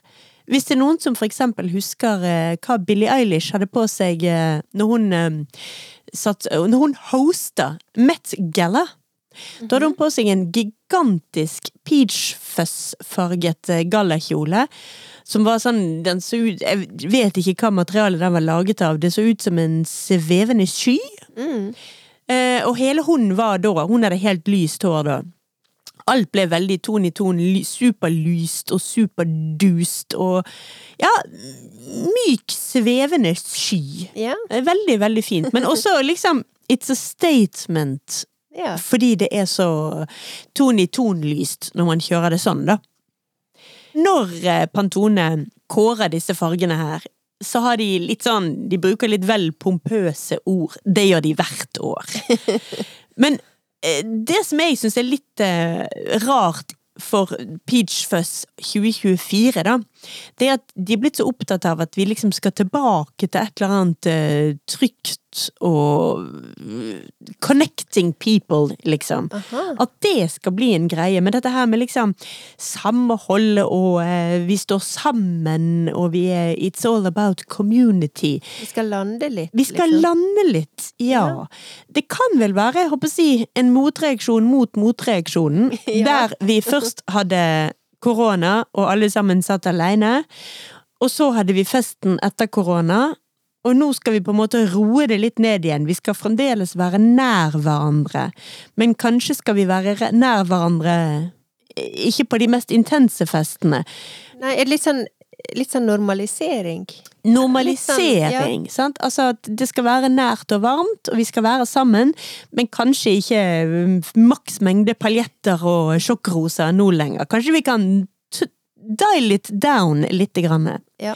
Hvis det er noen som for eksempel husker eh, hva Billie Eilish hadde på seg eh, når hun eh, satt Når hun hosta Met Gala Da hadde hun på seg en gigantisk peachfuzz-farget eh, gallakjole. Som var sånn Den så ut Jeg vet ikke hva materialet den var laget av. Det så ut som en svevende sky. Mm. Eh, og hele hun var da Hun hadde helt lyst hår da. Alt ble veldig ton i ton, ly- superlyst og superdust og Ja, myk, svevende sky. Eh, Veldig, veldig fint. Men også liksom It's a statement ja. fordi det er så ton i ton-lyst når man kjører det sånn, da. Når eh, Pantone kårer disse fargene her, så har de litt sånn De bruker litt vel pompøse ord. Det gjør de hvert år. Men eh, det som jeg syns er litt eh, rart for Peach Fuzz 2024, da, det er at de er blitt så opptatt av at vi liksom skal tilbake til et eller annet eh, trygt og eh, connecting people, liksom. Aha. At det skal bli en greie. Men dette her med liksom samhold og eh, vi står sammen og vi er It's all about community. Vi skal lande litt. Vi skal liksom. lande litt, ja. Det kan vel være, jeg håper å si, en motreaksjon mot motreaksjonen. Ja. Der vi først hadde korona, og alle sammen satt alene. Og så hadde vi festen etter korona. Og nå skal vi på en måte roe det litt ned igjen. Vi skal fremdeles være nær hverandre. Men kanskje skal vi være nær hverandre ikke på de mest intense festene. Nei, litt sånn, litt sånn normalisering? Normalisering, sant? Altså at det skal være nært og varmt, og vi skal være sammen, men kanskje ikke um, maks mengde paljetter og sjokkroser nå lenger. Kanskje vi kan dial it down lite grann. Ja.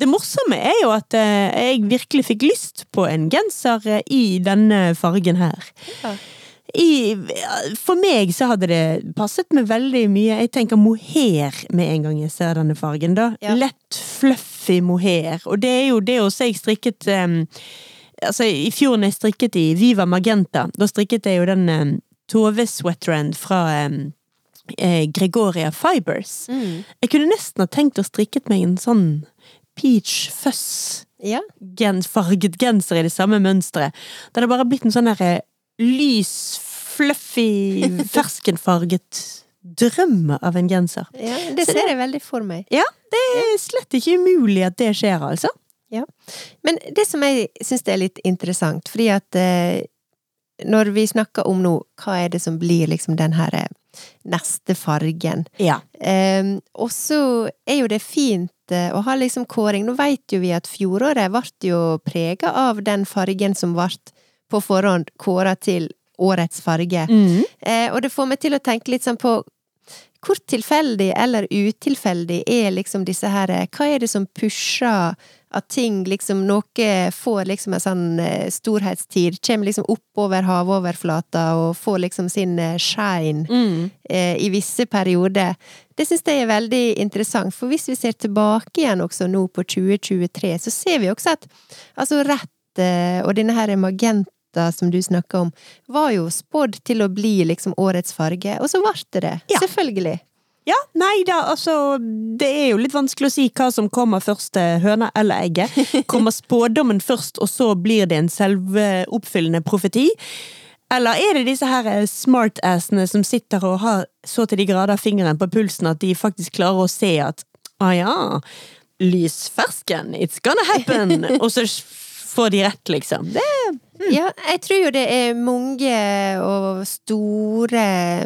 Det morsomme er jo at eh, jeg virkelig fikk lyst på en genser eh, i denne fargen her. Ja. I, for meg så hadde det passet meg veldig mye. Jeg tenker mohair med en gang jeg ser denne fargen. da. Ja. Lett, fluffy mohair. Og det er jo det også jeg strikket um, Altså, i fjor når jeg strikket i Viva Magenta, da strikket jeg jo den um, Tove Sweatrand fra um, eh, Gregoria Fibers. Mm. Jeg kunne nesten ha tenkt å strikket meg en sånn peach fuzz Ja. Gen, farget genser i det samme mønsteret. Det hadde bare blitt en sånn derre lys, fluffy, ferskenfarget drøm av en genser. ja. Det ser det- jeg veldig for meg. Ja, det er slett ikke umulig at det skjer, altså. Ja. Men det som jeg syns er litt interessant, fordi at eh, når vi snakker om nå, hva er det som blir liksom den her eh, neste fargen? Ja. Eh, og så er jo det fint eh, å ha liksom kåring. Nå vet jo vi at fjoråret ble jo prega av den fargen som ble på forhånd kåra til årets farge. Mm. Eh, og det får meg til å tenke litt sånn på hvor tilfeldig eller utilfeldig er liksom disse her eh, Hva er det som pusher at ting liksom Noe får liksom en sånn eh, storhetstid, kommer liksom oppover havoverflata og får liksom sin eh, shine Mm. eh, i visse perioder. Det syns jeg er veldig interessant, for hvis vi ser tilbake igjen også nå på 2023, så ser vi også at altså rett og denne her magenta som du snakka om, var jo spådd til å bli liksom årets farge, og så ble det det. Ja. Selvfølgelig. Ja, nei da, altså Det er jo litt vanskelig å si hva som kommer først, til høna eller egget. Kommer spådommen først, og så blir det en selvoppfyllende profeti? Eller er det disse her eh, smartassene som sitter og har så til de grader fingeren på pulsen at de faktisk klarer å se at ah ja, lysfersken, it's gonna happen! og så får de rett, liksom. Det Ja, jeg tror jo det er mange og store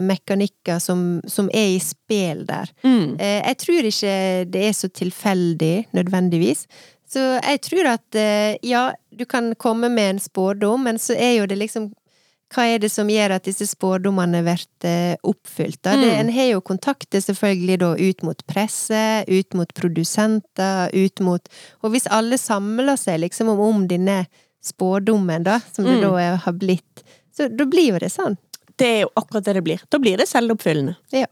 mekanikker som, som er i spill der. mm. Eh, Jeg tror ikke det er så tilfeldig, nødvendigvis. Så jeg tror at eh, ja, du kan komme med en spådom, men så er jo det liksom hva er det som gjør at disse spådommene blir eh, oppfylt? Da? Det, Mm. en har jo kontakter selvfølgelig da ut mot presse, ut mot produsenter, ut mot Og hvis alle samler seg liksom om, om denne spådommen, da, som det Mm. da har blitt, så da blir jo det sånn. Det er jo akkurat det det blir. Da blir det selvoppfyllende. Ja.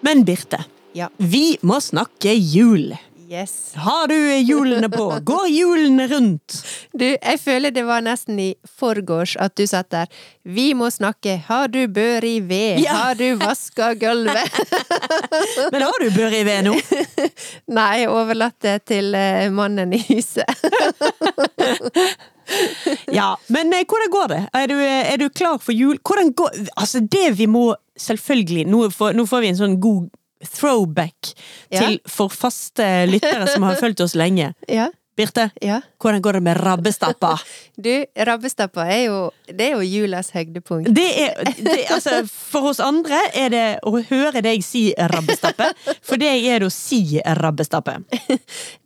Men Birte, Ja. vi må snakke jul. Yes. Har du hjulene på? Går hjulene rundt? Du, jeg føler det var nesten i forgårs at du satt der. Vi må snakke. Har du bør i ved? Ja. Har du vaska gulvet? Men har du bør i ved nå? Nei, overlatt det til eh, mannen i huset. Ja, men eh, hvordan går det? Er du, eh, er du klar for jul? Hvordan går Altså, det vi må selvfølgelig Nå får, nå får vi en sånn god throwback Ja. til for faste lyttere som har fulgt oss lenge. Ja, Birte, ja. hvordan går det med rabbestappa? Du, rabbestappa er jo, det er jo julas høydepunkt. Det er, det, altså, for oss andre er det å høre deg si rabbestappe. For deg er det å si rabbestappe.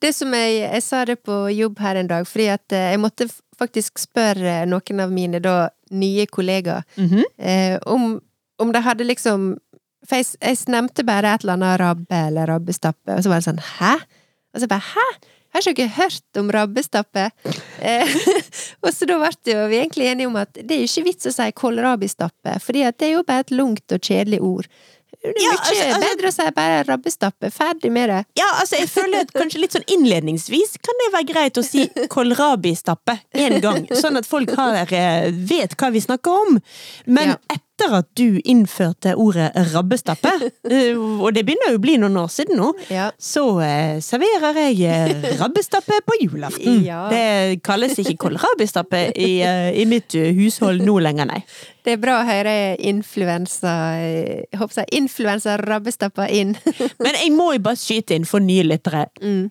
Det som jeg, jeg sa det på jobb her en dag, fordi at eh, jeg måtte faktisk spørre noen av mine da nye kollegaer Mhm. eh, om, om de hadde liksom For jeg, jeg nevnte bare et eller annet rabbe eller rabbestappe, og så var det sånn hæ? Og så bare hæ? Jeg Har ikke hørt om rabbestappe? Eh, og så da ble vi egentlig enige om at det er jo ikke vits å si kålrabistappe, fordi det er jo bare et langt og kjedelig ord. Det er Ja, mye altså- altså- bedre å si bare rabbestappe. Ferdig med det. Ja, altså, jeg føler at kanskje litt sånn innledningsvis kan det være greit å si kålrabistappe en gang, sånn at folk har, eh, vet hva vi snakker om. Men Ja. Etter at du innførte ordet rabbestappe, eh, og det begynner jo å bli noen år siden nå, Ja. så eh, serverer jeg eh, rabbestappe på julaften. Ja. Det kalles ikke kålrabistappe i, eh, i mitt hushold nå lenger, nei. Det er bra å høre influensa håper jeg influensa-rabbestappa inn. Men jeg må jo bare skyte inn for nye lyttere. Mm.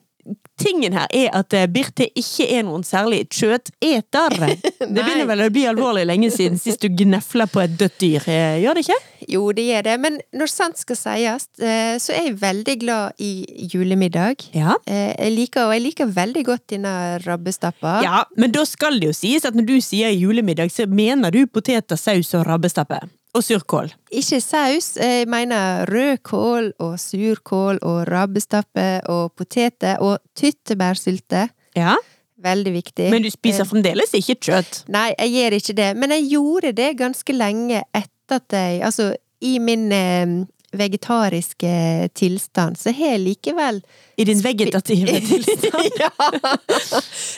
Tingen her er at eh, Birte ikke er noen særlig kjøteter. Det begynner vel å bli alvorlig lenge siden sist du gnefla på et dødt dyr, eh, gjør det ikke? Jo, det gjør det, men når sant skal sies, eh, så er jeg veldig glad i julemiddag. Ja. Jeg liker, og jeg liker veldig godt denne rabbestappa. Ja, men da skal det jo sies at når du sier julemiddag, så mener du poteter, saus og rabbestappe. Og surkål. Ikke saus, jeg mener rødkål og surkål og rabbestappe og poteter og tyttebærsylte. Ja. Veldig viktig. Men du spiser fremdeles ikke kjøtt. Nei, jeg gjør ikke det, men jeg gjorde det ganske lenge etter at jeg Altså, i min eh, vegetariske tilstand, så har jeg likevel I din vegetative tilstand. ja!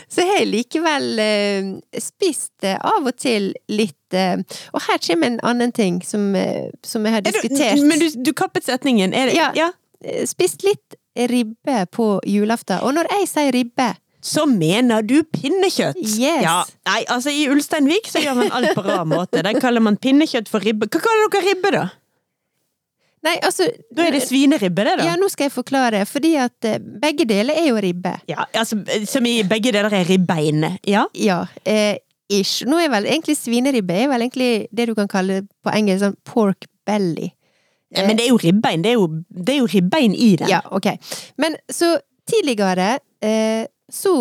Så har jeg likevel eh, spist eh, av og til litt eh, Og her kommer en annen ting som, som jeg har diskutert. du-. Men du, du kappet setningen. Er det, Ja. ja. Spist litt ribbe på julaften. Og når jeg sier ribbe Så mener du pinnekjøtt? Yes. Ja. Nei, altså i Ulsteinvik så gjør man alt på rar måte. Der kaller man pinnekjøtt for ribbe. Hva kaller dere ribbe, da? Nei, altså Da er det svineribbe, det, da? Ja, nå skal jeg forklare, fordi at eh, begge deler er jo ribbe. Ja, altså, som i begge deler er ribbein. Ja? Ja, eh, ish. Nå er vel egentlig svineribbe er vel egentlig det du kan kalle på engelsk sånn pork belly. ja. Men det er jo ribbein. Det er jo, det er jo ribbein i det. Ja, ok. Men så tidligere eh, så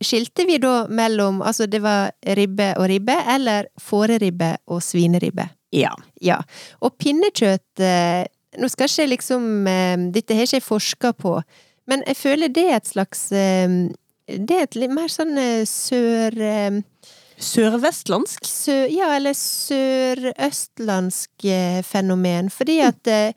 skilte vi da mellom Altså det var ribbe og ribbe, eller fåreribbe og svineribbe. Ja. Ja. Og pinnekjøtt eh, Nå skal ikke jeg liksom eh, Dette har ikke jeg forska på, men jeg føler det er et slags eh, Det er et litt mer sånn eh, sør... Sørvestlandsk? sø, ja, eller sørøstlandsk fenomen. Fordi at eh,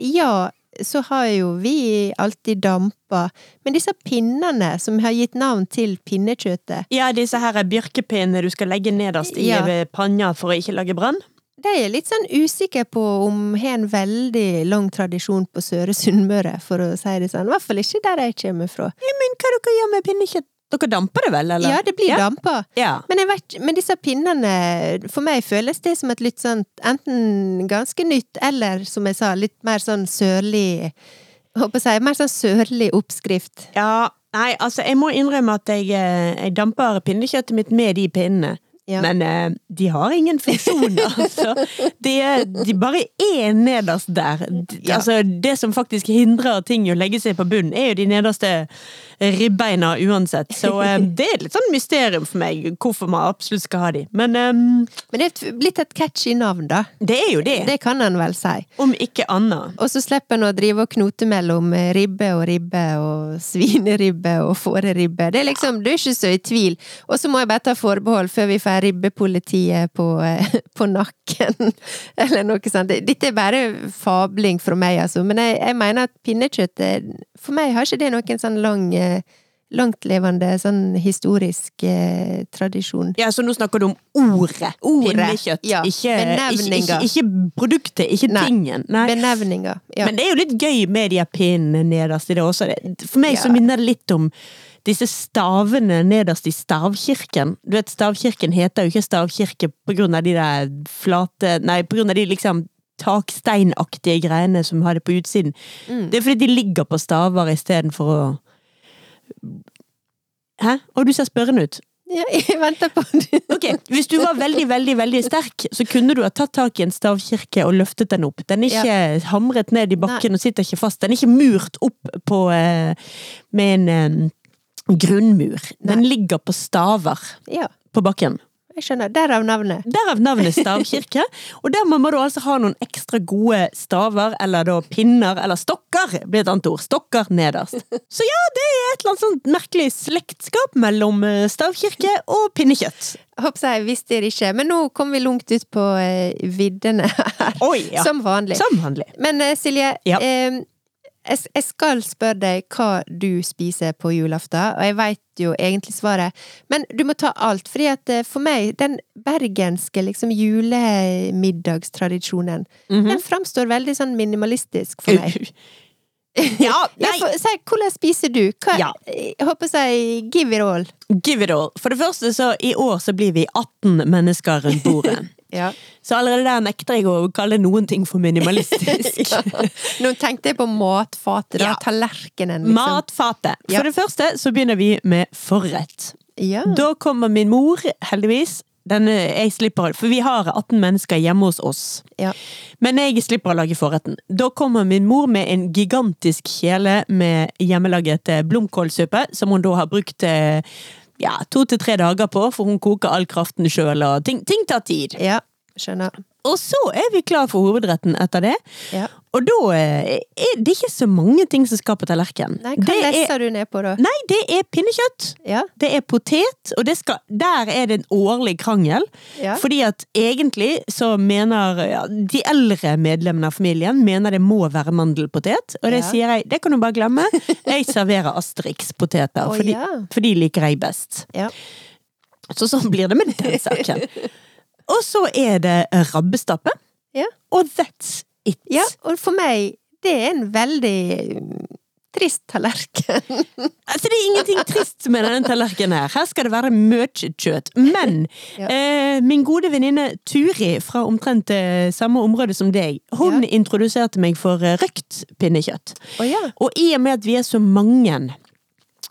ja, så har jo vi alltid dampa, men disse pinnene som har gitt navn til pinnekjøttet, Ja, disse her er bjørkepinnene du skal legge nederst i Ja. panna for å ikke lage brann? De er litt sånn usikker på om har en veldig lang tradisjon på Søre Sunnmøre, for å si det sånn. I hvert fall ikke der jeg kommer fra. Men hva dere gjør med pinnekjøtt? Dere damper det vel, eller? Ja, det blir ja. dampa. Ja. Men, vet, men disse pinnene, for meg føles det som et litt sånn enten ganske nytt, eller som jeg sa, litt mer sånn sørlig Håper jeg, mer sånn sørlig oppskrift. ja. Nei, altså, jeg må innrømme at jeg, eh, jeg damper pinnekjøttet mitt med de pinnene. Ja. Men eh, de har ingen funksjon, altså. De, de bare er nederst der. De, Ja. Altså, det som faktisk hindrer ting i å legge seg på bunnen, er jo de nederste ribbeina uansett. Så eh, det er litt sånn mysterium for meg hvorfor man absolutt skal ha de. Men eh, Men det er blitt et catchy navn, da. det er jo det. Det kan en vel si. Om ikke annet. Og så slipper en å drive og knote mellom eh, ribbe og ribbe og svineribbe og fåreribbe. Det er liksom, du er ikke så i tvil. Og så må jeg bare ta forbehold før vi får ribbepolitiet på, eh, på nakken, eller noe sånt. Dette er bare fabling fra meg, altså, men jeg, jeg mener at pinnekjøtt For meg har ikke det noen sånn lang eh, Langtlevende sånn historisk eh, tradisjon. Ja, Så nå snakker du om ordet, Ordet, pinnekjøtt, ja. ikke, ikke, ikke, ikke produktet, ikke Nei. tingen. Nei. Benevninga. Ja. Men det er jo litt gøy med de pinnene nederst i det også. For meg så minner det litt om disse stavene nederst i stavkirken. Du vet, stavkirken heter jo ikke stavkirke på grunn av de der flate Nei, på grunn av de liksom taksteinaktige greiene som har det på utsiden. Mm. Det er fordi de ligger på staver istedenfor å Hæ? Og du ser spørrende ut. ja, jeg venter på det. Ok, Hvis du var veldig veldig, veldig sterk, så kunne du ha tatt tak i en stavkirke og løftet den opp. Den er ikke hamret ned i bakken og sitter ikke fast. Den er ikke murt opp på, eh, med en eh, grunnmur. Den ligger på staver Ja, på bakken. jeg skjønner. Derav navnet. Derav navnet stavkirke. Og der må du altså ha noen ekstra gode staver, eller da pinner, eller stokker, blir et annet ord. Stokker nederst. Så ja, det er et eller annet sånt merkelig slektskap mellom eh, stavkirke og pinnekjøtt. Håper jeg visste det ikke, men nå kom vi langt ut på eh, viddene her. Oi, ja. Som vanlig. Som vanlig. Men eh, Silje, Ja. eh, jeg, jeg skal spørre deg hva du spiser på julaften, og jeg veit jo egentlig svaret, men du må ta alt, fordi at eh, for meg, den bergenske liksom julemiddagstradisjonen, Mhm. den framstår veldig sånn minimalistisk for meg. Ja, nei, for, si, hvordan spiser du? Hva, Ja. Jeg håper si give it all. give it all. For det første, så i år så blir vi 18 mennesker rundt bordet. Ja. Så allerede der nekter jeg å kalle noen ting for minimalistisk. Nå tenkte jeg på matfatet, da. Ja. Tallerkenen, liksom. Matfatet. Ja. For det første så begynner vi med forrett. Ja. Da kommer min mor, heldigvis. Denne, jeg slipper, for vi har 18 mennesker hjemme hos oss. ja. Men jeg slipper å lage forretten. Da kommer min mor med en gigantisk kjele med hjemmelaget eh, blomkålsuppe, som hun da har brukt eh, ja, to til tre dager på, for hun koker all kraften sjøl, og ting, ting tar tid. ja. Skjønner. Og så er vi klar for hovedretten etter det. Ja. Og da eh, er det ikke så mange ting som skal på tallerkenen. Nei, hva Det er, lesser du ned på, da? nei, det er pinnekjøtt. Ja. Det er potet, og det skal, der er det en årlig krangel. Ja. Fordi at egentlig så mener ja, de eldre medlemmene av familien mener det må være mandelpotet, og det sier jeg, det kan du bare glemme. Jeg serverer Asterix-poteter, for, de- for de liker jeg best. Ja. Så sånn blir det med den saken. Og så er det rabbestappe, Ja. og that's it. ja. Og for meg, det er en veldig trist tallerken. Altså, det er ingenting trist med denne tallerkenen her. Her skal det være mye kjøtt. Men Ja. eh, min gode venninne Turi fra omtrent eh, samme område som deg, hun Ja. introduserte meg for eh, røkt pinnekjøtt. Oh, ja. Og i og med at vi er så mange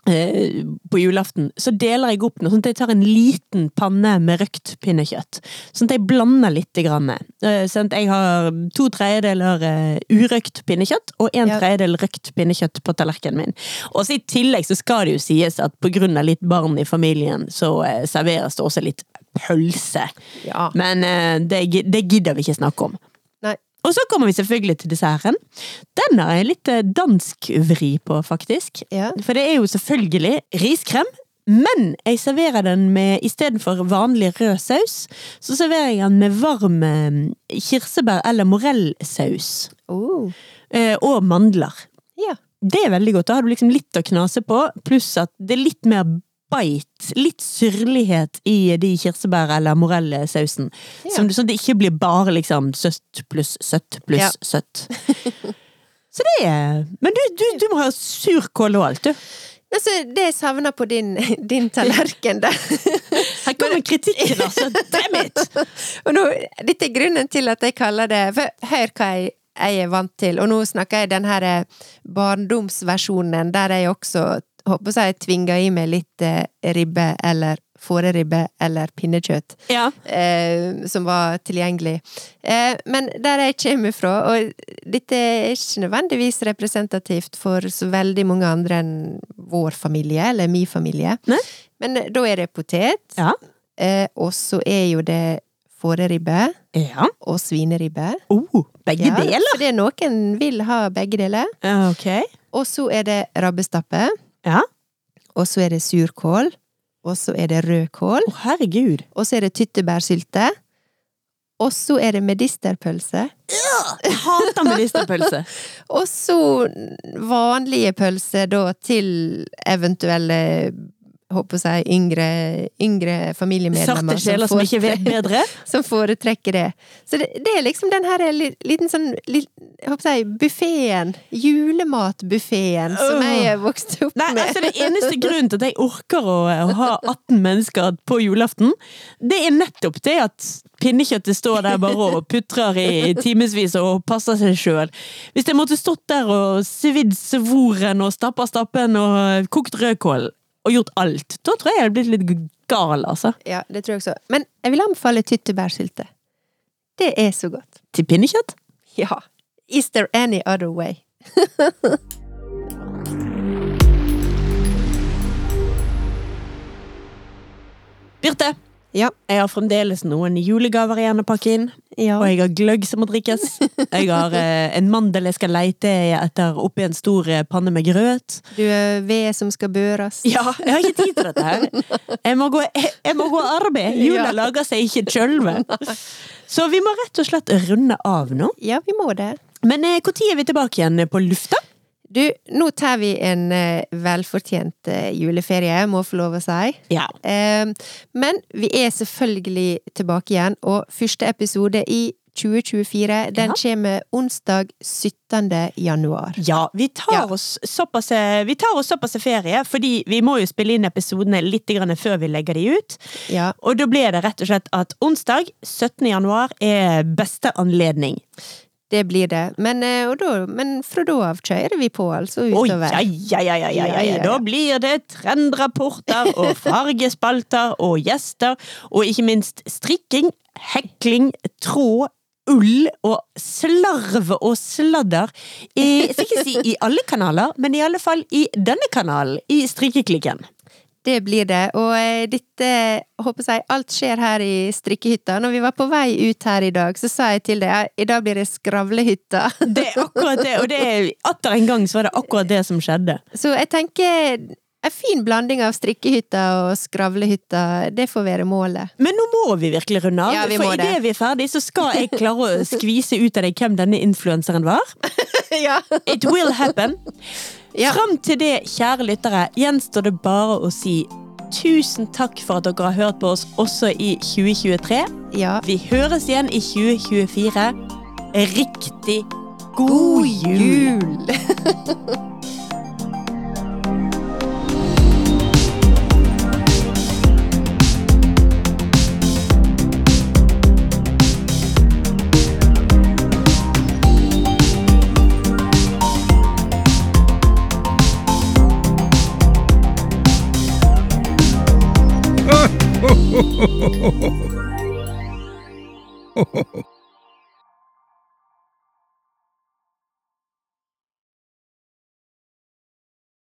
på julaften, så deler jeg opp noe, sånn at jeg tar en liten panne med røkt pinnekjøtt. Sånn at jeg blander litt. Grann. Eh, sånn at jeg har to tredjedeler eh, urøkt pinnekjøtt og en tredjedel røkt pinnekjøtt på tallerkenen min. Og så i tillegg så skal det jo sies at på grunn av litt barn i familien, så eh, serveres det også litt pølse. ja. Men eh, det, det gidder vi ikke snakke om. Og så kommer vi selvfølgelig til desserten. Den har jeg litt eh, dansk vri på, faktisk. Ja. For det er jo selvfølgelig riskrem, men jeg serverer den med istedenfor vanlig rød saus, så serverer jeg den med varm eh, kirsebær- eller morellsaus. Oh. Eh, og mandler. Ja. Det er veldig godt. Da har du liksom litt å knase på, pluss at det er litt mer bite, litt syrlighet i de kirsebær- eller morellsausen. Ja. Sånn at det ikke blir bare liksom søtt pluss søtt pluss Ja. søtt. Så det er Men du, du, du må ha surkål og alt, du. Altså, det jeg savner på din, din tallerken der Her kommer kritikken, altså. Damn it! Og nå, dette er grunnen til at jeg kaller det For hør hva jeg, jeg er vant til, og nå snakker jeg den her eh, barndomsversjonen der jeg også håper jeg tvinga i meg litt eh, ribbe eller fåreribbe eller pinnekjøtt. Ja. eh, som var tilgjengelig. Eh, men der jeg kommer fra, og dette er ikke nødvendigvis representativt for så veldig mange andre enn vår familie, eller min familie, ne? men eh, da er det potet, Ja. eh, og så er jo det fåreribbe ja. og svineribbe. Oh, begge Ja, deler? For det er noen vil ha begge deler. Okay. Og så er det rabbestappe, Ja. og så er det surkål, og så er det rødkål, Å, herregud. og så er det tyttebærsylte, og så er det medisterpølse, Jeg hater medisterpølse. og så vanlige pølser da til eventuelle håper jeg, yngre, yngre familiemedlemmer Sarte sjeler som ikke vet bedre. som foretrekker det. Så det, det er liksom den her liten sånn li- jeg håper jeg, buffeen, julematbuffeen, som jeg er vokst opp Nei, med. altså Det eneste grunnen til at jeg orker å, å ha 18 mennesker på julaften, det er nettopp det at pinnekjøttet står der bare og putrer i timevis og passer seg sjøl. Hvis jeg måtte stått der og svidd svoren og stappa stappen og kokt rødkål og gjort alt, da tror jeg jeg hadde blitt litt gal, altså. Ja, det tror jeg også. Men jeg vil anbefale tyttebærsylte. Det er så godt. Til pinnekjøtt? Ja. Is there any other way? Birte, Ja. jeg har fremdeles noen julegaver igjen å pakke inn. Ja. Og jeg har gløgg som må drikkes. Jeg har eh, en mandel jeg skal leite etter oppi en stor eh, panne med grøt. Du er ved som skal børes. Ja, jeg har ikke tid til dette her. Jeg må gå, jeg, jeg må gå og arbeide. Jula Ja. lager seg ikke sjølve. Så vi må rett og slett runde av nå. Ja, vi må det. Men når er vi tilbake igjen på lufta? Du, nå tar vi en eh, velfortjent eh, juleferie, må få lov å si. Ja. Eh, men vi er selvfølgelig tilbake igjen, og første episode i 2024, den Ja. kommer onsdag 17. januar. Ja, vi tar, Ja. Oss såpass, vi tar oss såpass ferie, fordi vi må jo spille inn episodene litt grann før vi legger de ut. Ja, Og da blir det rett og slett at onsdag 17. januar er beste anledning. Det blir det. Men, eh, da, men fra da av kjører vi på, altså, utover. ja, ja, ja, Ja, ja, ja. Da blir det trendrapporter og fargespalter og gjester, og ikke minst strikking, hekling, tråd, ull og slarv og sladder. I, skal ikke si i alle kanaler, men i alle fall i denne kanalen, i Strikkeklikken. Det blir det, og eh, dette håper jeg alt skjer her i strikkehytta. Når vi var på vei ut her i dag, så sa jeg til deg at i dag blir det skravlehytta. Det er akkurat det, og det er atter en gang så var det akkurat det som skjedde. Så jeg tenker en fin blanding av strikkehytta og skravlehytta, det får være målet. Men nå må vi virkelig runde av, Ja, vi for idet vi er ferdig, så skal jeg klare å skvise ut av deg hvem denne influenseren var. ja. It will happen. Ja. Fram til det, kjære lyttere, gjenstår det bare å si tusen takk for at dere har hørt på oss også i 2023. ja. Vi høres igjen i 2024. Riktig god, God jul! jul! Ho ho ho ho ho!